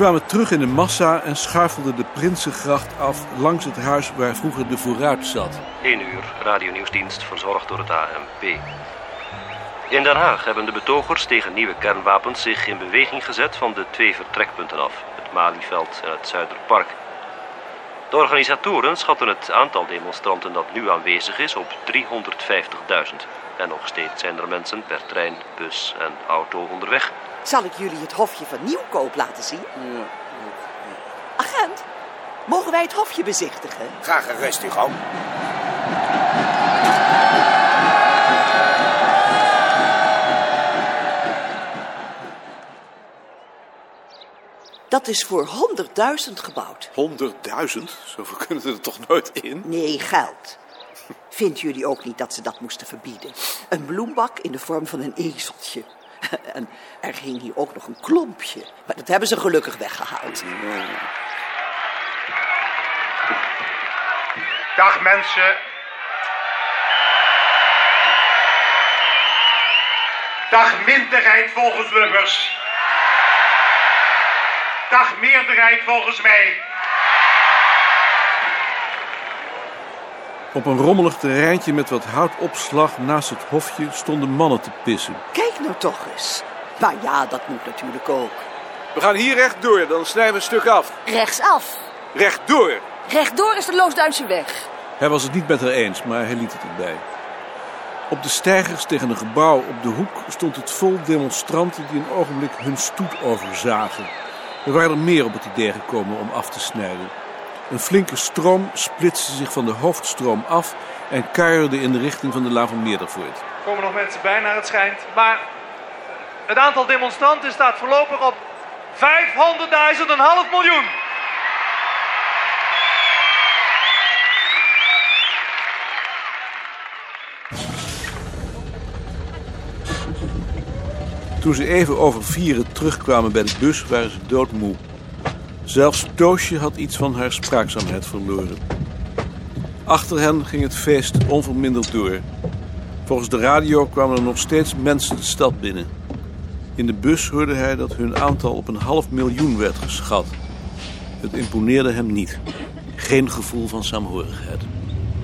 kwamen terug in de massa en schuifelden de Prinsengracht af langs het huis waar vroeger de vooruit zat. 1 uur, radionieuwsdienst verzorgd door het ANP. In Den Haag hebben de betogers tegen nieuwe kernwapens zich in beweging gezet van de twee vertrekpunten af, het Malieveld en het Zuiderpark. De organisatoren schatten het aantal demonstranten dat nu aanwezig is op 350.000. En nog steeds zijn er mensen per trein, bus en auto onderweg. Zal ik jullie het hofje van Nieuwkoop laten zien? Agent, mogen wij het hofje bezichtigen? Ga gerust gang. Dat is voor 100.000 gebouwd. 100.000? Zoveel kunnen er toch nooit in? Nee, geld. Vindt jullie ook niet dat ze dat moesten verbieden? Een bloembak in de vorm van een ezeltje. En er hing hier ook nog een klompje. Maar dat hebben ze gelukkig weggehaald. Dag mensen. Dag minderheid volgens Lubbers. Dag meerderheid volgens mij. Op een rommelig terreintje met wat houtopslag naast het hofje stonden mannen te pissen. Kijk nou toch eens. Maar ja, dat moet natuurlijk ook. We gaan hier rechtdoor, dan snijden we een stuk af. Rechtsaf. Rechtdoor. Rechtdoor is de Loosduinse weg. Hij was het niet met haar eens, maar hij liet het erbij. Op de steigers tegen een gebouw op de hoek stond het vol demonstranten die een ogenblik hun stoet overzagen. Er waren er meer op het idee gekomen om af te snijden. Een flinke stroom splitste zich van de hoofdstroom af en kuierde in de richting van de Laan van Meerdervoort. Er komen nog mensen bij naar het schijnt. Maar het aantal demonstranten staat voorlopig op 500.000, een half miljoen. Toen ze even over vieren terugkwamen bij de bus, waren ze doodmoe. Zelfs Toosje had iets van haar spraakzaamheid verloren. Achter hen ging het feest onverminderd door. Volgens de radio kwamen er nog steeds mensen de stad binnen. In de bus hoorde hij dat hun aantal op een half miljoen werd geschat. Het imponeerde hem niet. Geen gevoel van saamhorigheid.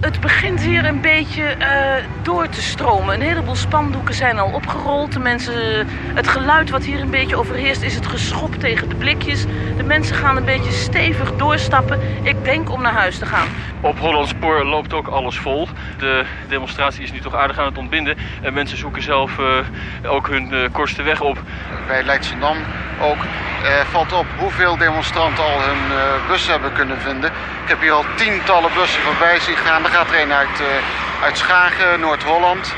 Het begint hier een beetje eh, door te stromen. Een heleboel spandoeken zijn al opgerold. De mensen, het geluid wat hier een beetje overheerst is het geschop tegen de blikjes. De mensen gaan een beetje stevig doorstappen. Ik denk om naar huis te gaan. Op Hollandspoor loopt ook alles vol. De demonstratie is nu toch aardig aan het ontbinden. En mensen zoeken zelf eh, ook hun uh, kortste weg op. Bij Leidschendam ook eh, valt op hoeveel demonstranten al hun uh, bussen hebben kunnen vinden. Ik heb hier al tientallen bussen voorbij zien gaan. Gaat er een uit, uh, uit Schagen, Noord-Holland.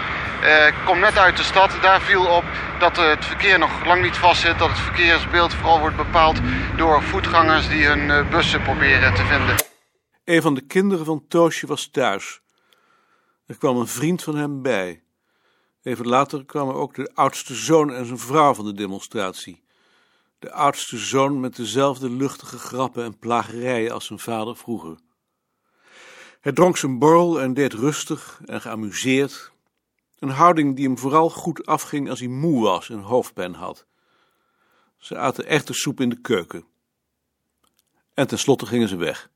Ik kom net uit de stad. Daar viel op dat het verkeer nog lang niet vastzit. Dat het verkeersbeeld vooral wordt bepaald door voetgangers die hun bussen proberen te vinden. Een van de kinderen van Toosje was thuis. Er kwam een vriend van hem bij. Even later kwamen ook de oudste zoon en zijn vrouw van de demonstratie. De oudste zoon met dezelfde luchtige grappen en plagerijen als zijn vader vroeger. Hij dronk zijn borrel en deed rustig en geamuseerd. Een houding die hem vooral goed afging als hij moe was en hoofdpijn had. Ze aten echte soep in de keuken. En tenslotte gingen ze weg.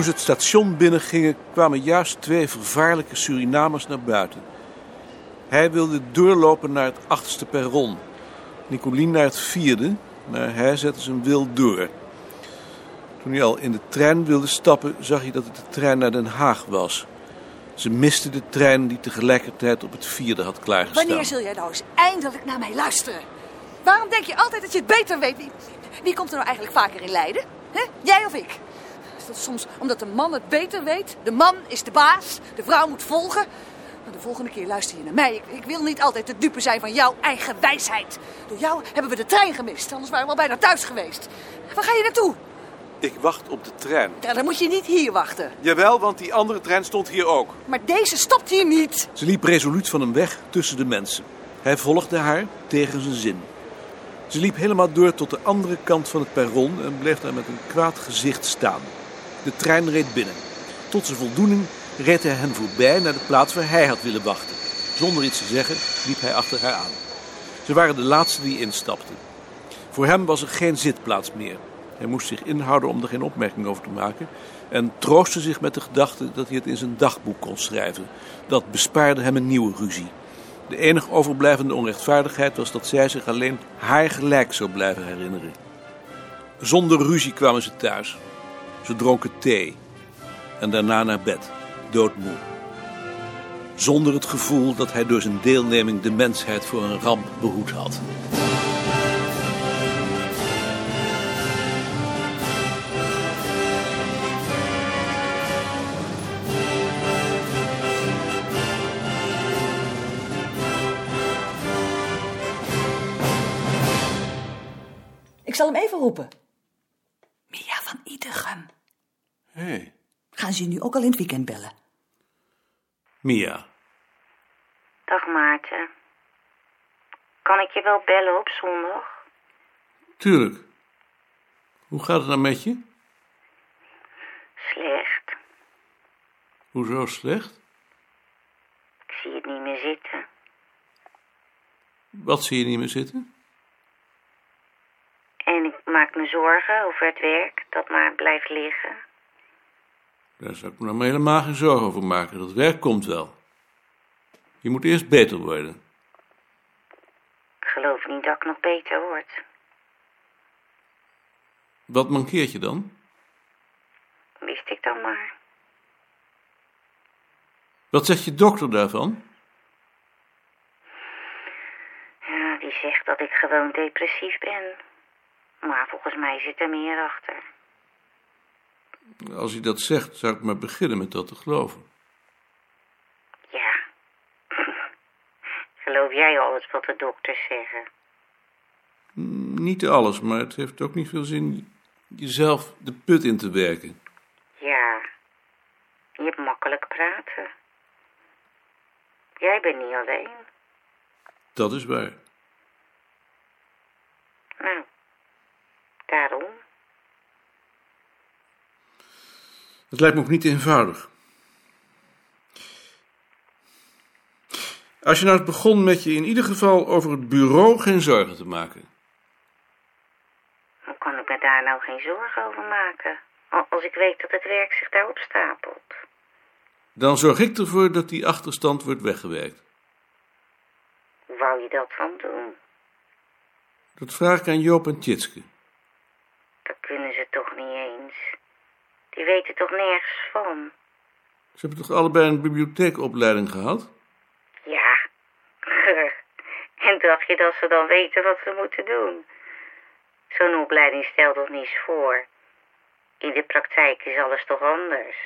Toen ze het station binnengingen, kwamen juist twee vervaarlijke Surinamers naar buiten. Hij wilde doorlopen naar het achtste perron. Nicolien naar het vierde, maar hij zette zijn wil door. Toen hij al in de trein wilde stappen, zag hij dat het de trein naar Den Haag was. Ze miste de trein die tegelijkertijd op het vierde had klaargestaan. Wanneer zul jij nou eens eindelijk naar mij luisteren? Waarom denk je altijd dat je het beter weet? Wie, wie komt er nou eigenlijk vaker in Leiden? He? Jij of ik? Soms omdat de man het beter weet? De man is de baas, de vrouw moet volgen. De volgende keer luister je naar mij. Ik, ik wil niet altijd de dupe zijn van jouw eigen wijsheid. Door jou hebben we de trein gemist. Anders waren we al bijna thuis geweest. Waar ga je naartoe? Ik wacht op de trein. Ja, dan moet je niet hier wachten. Jawel, want die andere trein stond hier ook. Maar deze stopt hier niet. Ze liep resoluut van hem weg tussen de mensen. Hij volgde haar tegen zijn zin. Ze liep helemaal door tot de andere kant van het perron en bleef daar met een kwaad gezicht staan. De trein reed binnen. Tot zijn voldoening reed hij hen voorbij naar de plaats waar hij had willen wachten. Zonder iets te zeggen liep hij achter haar aan. Ze waren de laatste die instapten. Voor hem was er geen zitplaats meer. Hij moest zich inhouden om er geen opmerking over te maken en troostte zich met de gedachte dat hij het in zijn dagboek kon schrijven. Dat bespaarde hem een nieuwe ruzie. De enig overblijvende onrechtvaardigheid was dat zij zich alleen haar gelijk zou blijven herinneren. Zonder ruzie kwamen ze thuis. Ze dronken thee en daarna naar bed, doodmoe. Zonder het gevoel dat hij door zijn deelneming de mensheid voor een ramp behoed had. Ik zal hem even roepen. Mia van Idegem. Hé, hey, Gaan ze je nu ook al in het weekend bellen? Mia. Dag Maarten. Kan ik je wel bellen op zondag? Tuurlijk. Hoe gaat het nou met je? Slecht. Hoezo slecht? Ik zie het niet meer zitten. Wat zie je niet meer zitten? En ik maak me zorgen over het werk dat maar blijft liggen. Daar zou ik me nou maar helemaal geen zorgen over maken. Dat werk komt wel. Je moet eerst beter worden. Ik geloof niet dat ik nog beter word. Wat mankeert je dan? Wist ik dan maar. Wat zegt je dokter daarvan? Ja, die zegt dat ik gewoon depressief ben. Maar volgens mij zit er meer achter. Als hij dat zegt, zou ik maar beginnen met dat te geloven. Ja. Geloof jij alles wat de dokters zeggen? Niet alles, maar het heeft ook niet veel zin jezelf de put in te werken. Ja. Je hebt makkelijk praten. Jij bent niet alleen. Dat is waar. Nou, daarom. Het lijkt me ook niet eenvoudig. Als je nou eens begon met je in ieder geval over het bureau geen zorgen te maken. Hoe kan ik me daar nou geen zorgen over maken? Al- Als ik weet dat het werk zich daarop stapelt. Dan zorg ik ervoor dat die achterstand wordt weggewerkt. Hoe wou je dat dan doen? Dat vraag ik aan Joop en Tjitske. Dat kunnen ze toch niet eens. Die weten toch nergens van? Ze hebben toch allebei een bibliotheekopleiding gehad? Ja. en dacht je dat ze dan weten wat ze moeten doen? Zo'n opleiding stelt toch niets voor? In de praktijk is alles toch anders?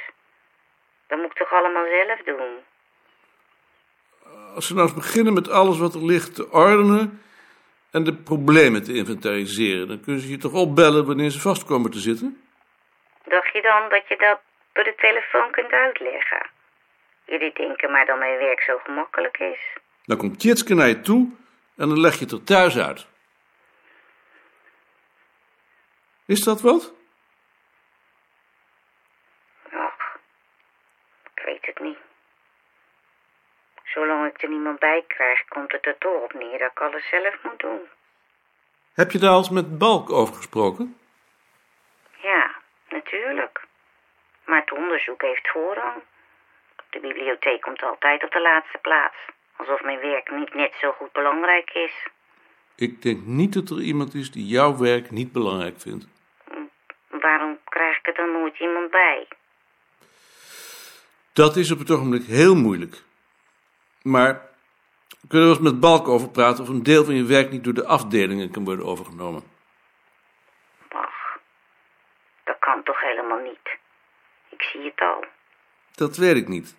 Dat moet ik toch allemaal zelf doen? Als ze nou eens beginnen met alles wat er ligt te ordenen en de problemen te inventariseren, dan kunnen ze je toch opbellen wanneer ze vast komen te zitten? Dacht je dan dat je dat door de telefoon kunt uitleggen? Jullie denken maar dat mijn werk zo gemakkelijk is. Dan komt Tjitske naar je toe en dan leg je het er thuis uit. Is dat wat? Och, ik weet het niet. Zolang ik er niemand bij krijg, komt het er toch op neer dat ik alles zelf moet doen. Heb je daar al eens met Balk over gesproken? Ja, natuurlijk. Maar het onderzoek heeft voorrang. De bibliotheek komt altijd op de laatste plaats. Alsof mijn werk niet net zo goed belangrijk is. Ik denk niet dat er iemand is die jouw werk niet belangrijk vindt. Waarom krijg ik er dan nooit iemand bij? Dat is op het ogenblik heel moeilijk. Maar we kunnen we eens met Balk over praten of een deel van je werk niet door de afdelingen kan worden overgenomen. Ach, dat kan toch helemaal niet. Zie het al. Dat weet ik niet.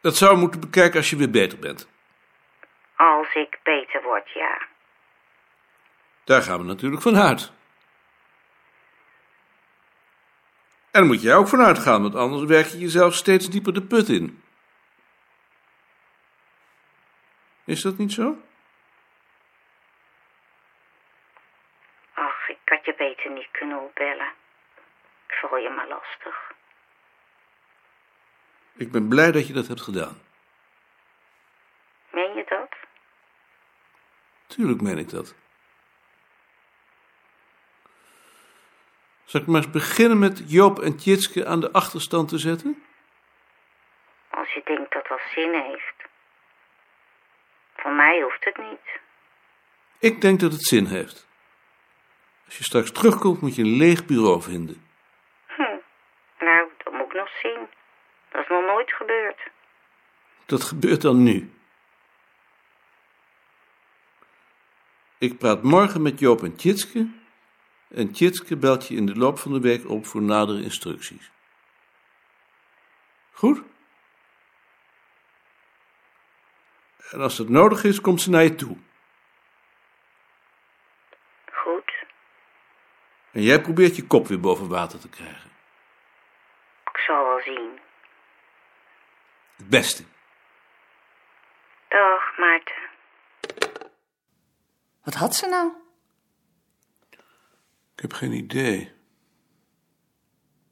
Dat zou moeten bekijken als je weer beter bent. Als ik beter word, ja. Daar gaan we natuurlijk van uit. En daar moet jij ook van uitgaan, want anders werk je jezelf steeds dieper de put in. Is dat niet zo? Ach, ik had je beter niet kunnen opbellen. Ik val je maar lastig. Ik ben blij dat je dat hebt gedaan. Meen je dat? Tuurlijk meen ik dat. Zal ik maar eens beginnen met Joop en Tjitske aan de achterstand te zetten? Als je denkt dat dat zin heeft. Van mij hoeft het niet. Ik denk dat het zin heeft. Als je straks terugkomt, moet je een leeg bureau vinden. Hm. Nou, dat moet ik nog zien. Dat is nog nooit gebeurd. Dat gebeurt dan nu. Ik praat morgen met Joop en Tjitske. En Tjitske belt je in de loop van de week op voor nadere instructies. Goed? En als het nodig is, komt ze naar je toe. Goed. En jij probeert je kop weer boven water te krijgen. Ik zal wel zien. Het beste. Dag, Maarten. Wat had ze nou? Ik heb geen idee.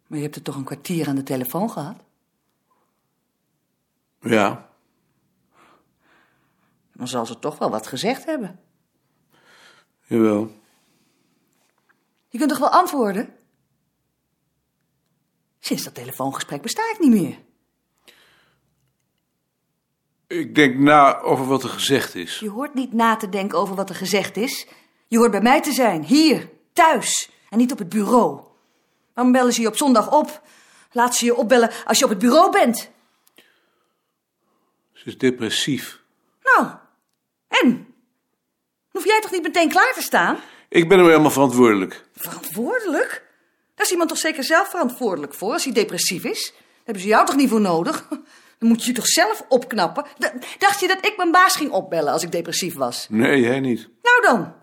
Maar je hebt er toch een kwartier aan de telefoon gehad? Ja, Dan zal ze toch wel wat gezegd hebben. jawel. Je kunt toch wel antwoorden? Sinds dat telefoongesprek besta ik niet meer. Ik denk na over wat er gezegd is. Je hoort niet na te denken over wat er gezegd is. Je hoort bij mij te zijn, hier, thuis, en niet op het bureau. Waarom bellen ze je op zondag op? Laat ze je opbellen als je op het bureau bent. Ze is depressief. Nou, en? Hoef jij toch niet meteen klaar te staan? Ik ben er helemaal verantwoordelijk. Verantwoordelijk? Daar is iemand toch zeker zelf verantwoordelijk voor als hij depressief is? Daar hebben ze jou toch niet voor nodig? Dan moet je je toch zelf opknappen? D- dacht je dat ik mijn baas ging opbellen als ik depressief was? Nee, jij niet. Nou dan,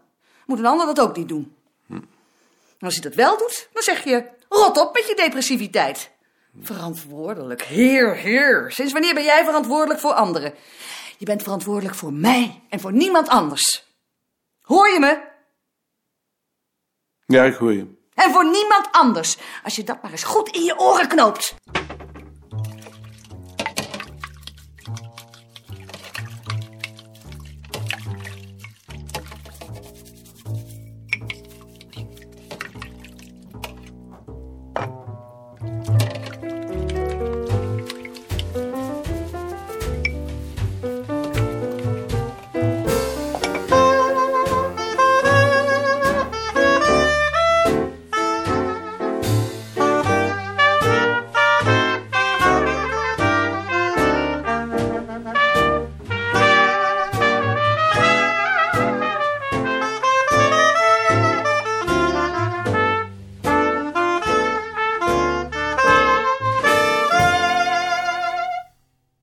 moet een ander dat ook niet doen. En als hij dat wel doet, dan zeg je, rot op met je depressiviteit. Verantwoordelijk, heer, heer. Sinds wanneer ben jij verantwoordelijk voor anderen? Je bent verantwoordelijk voor mij en voor niemand anders. Hoor je me? Ja, ik hoor je. En voor niemand anders. Als je dat maar eens goed in je oren knoopt.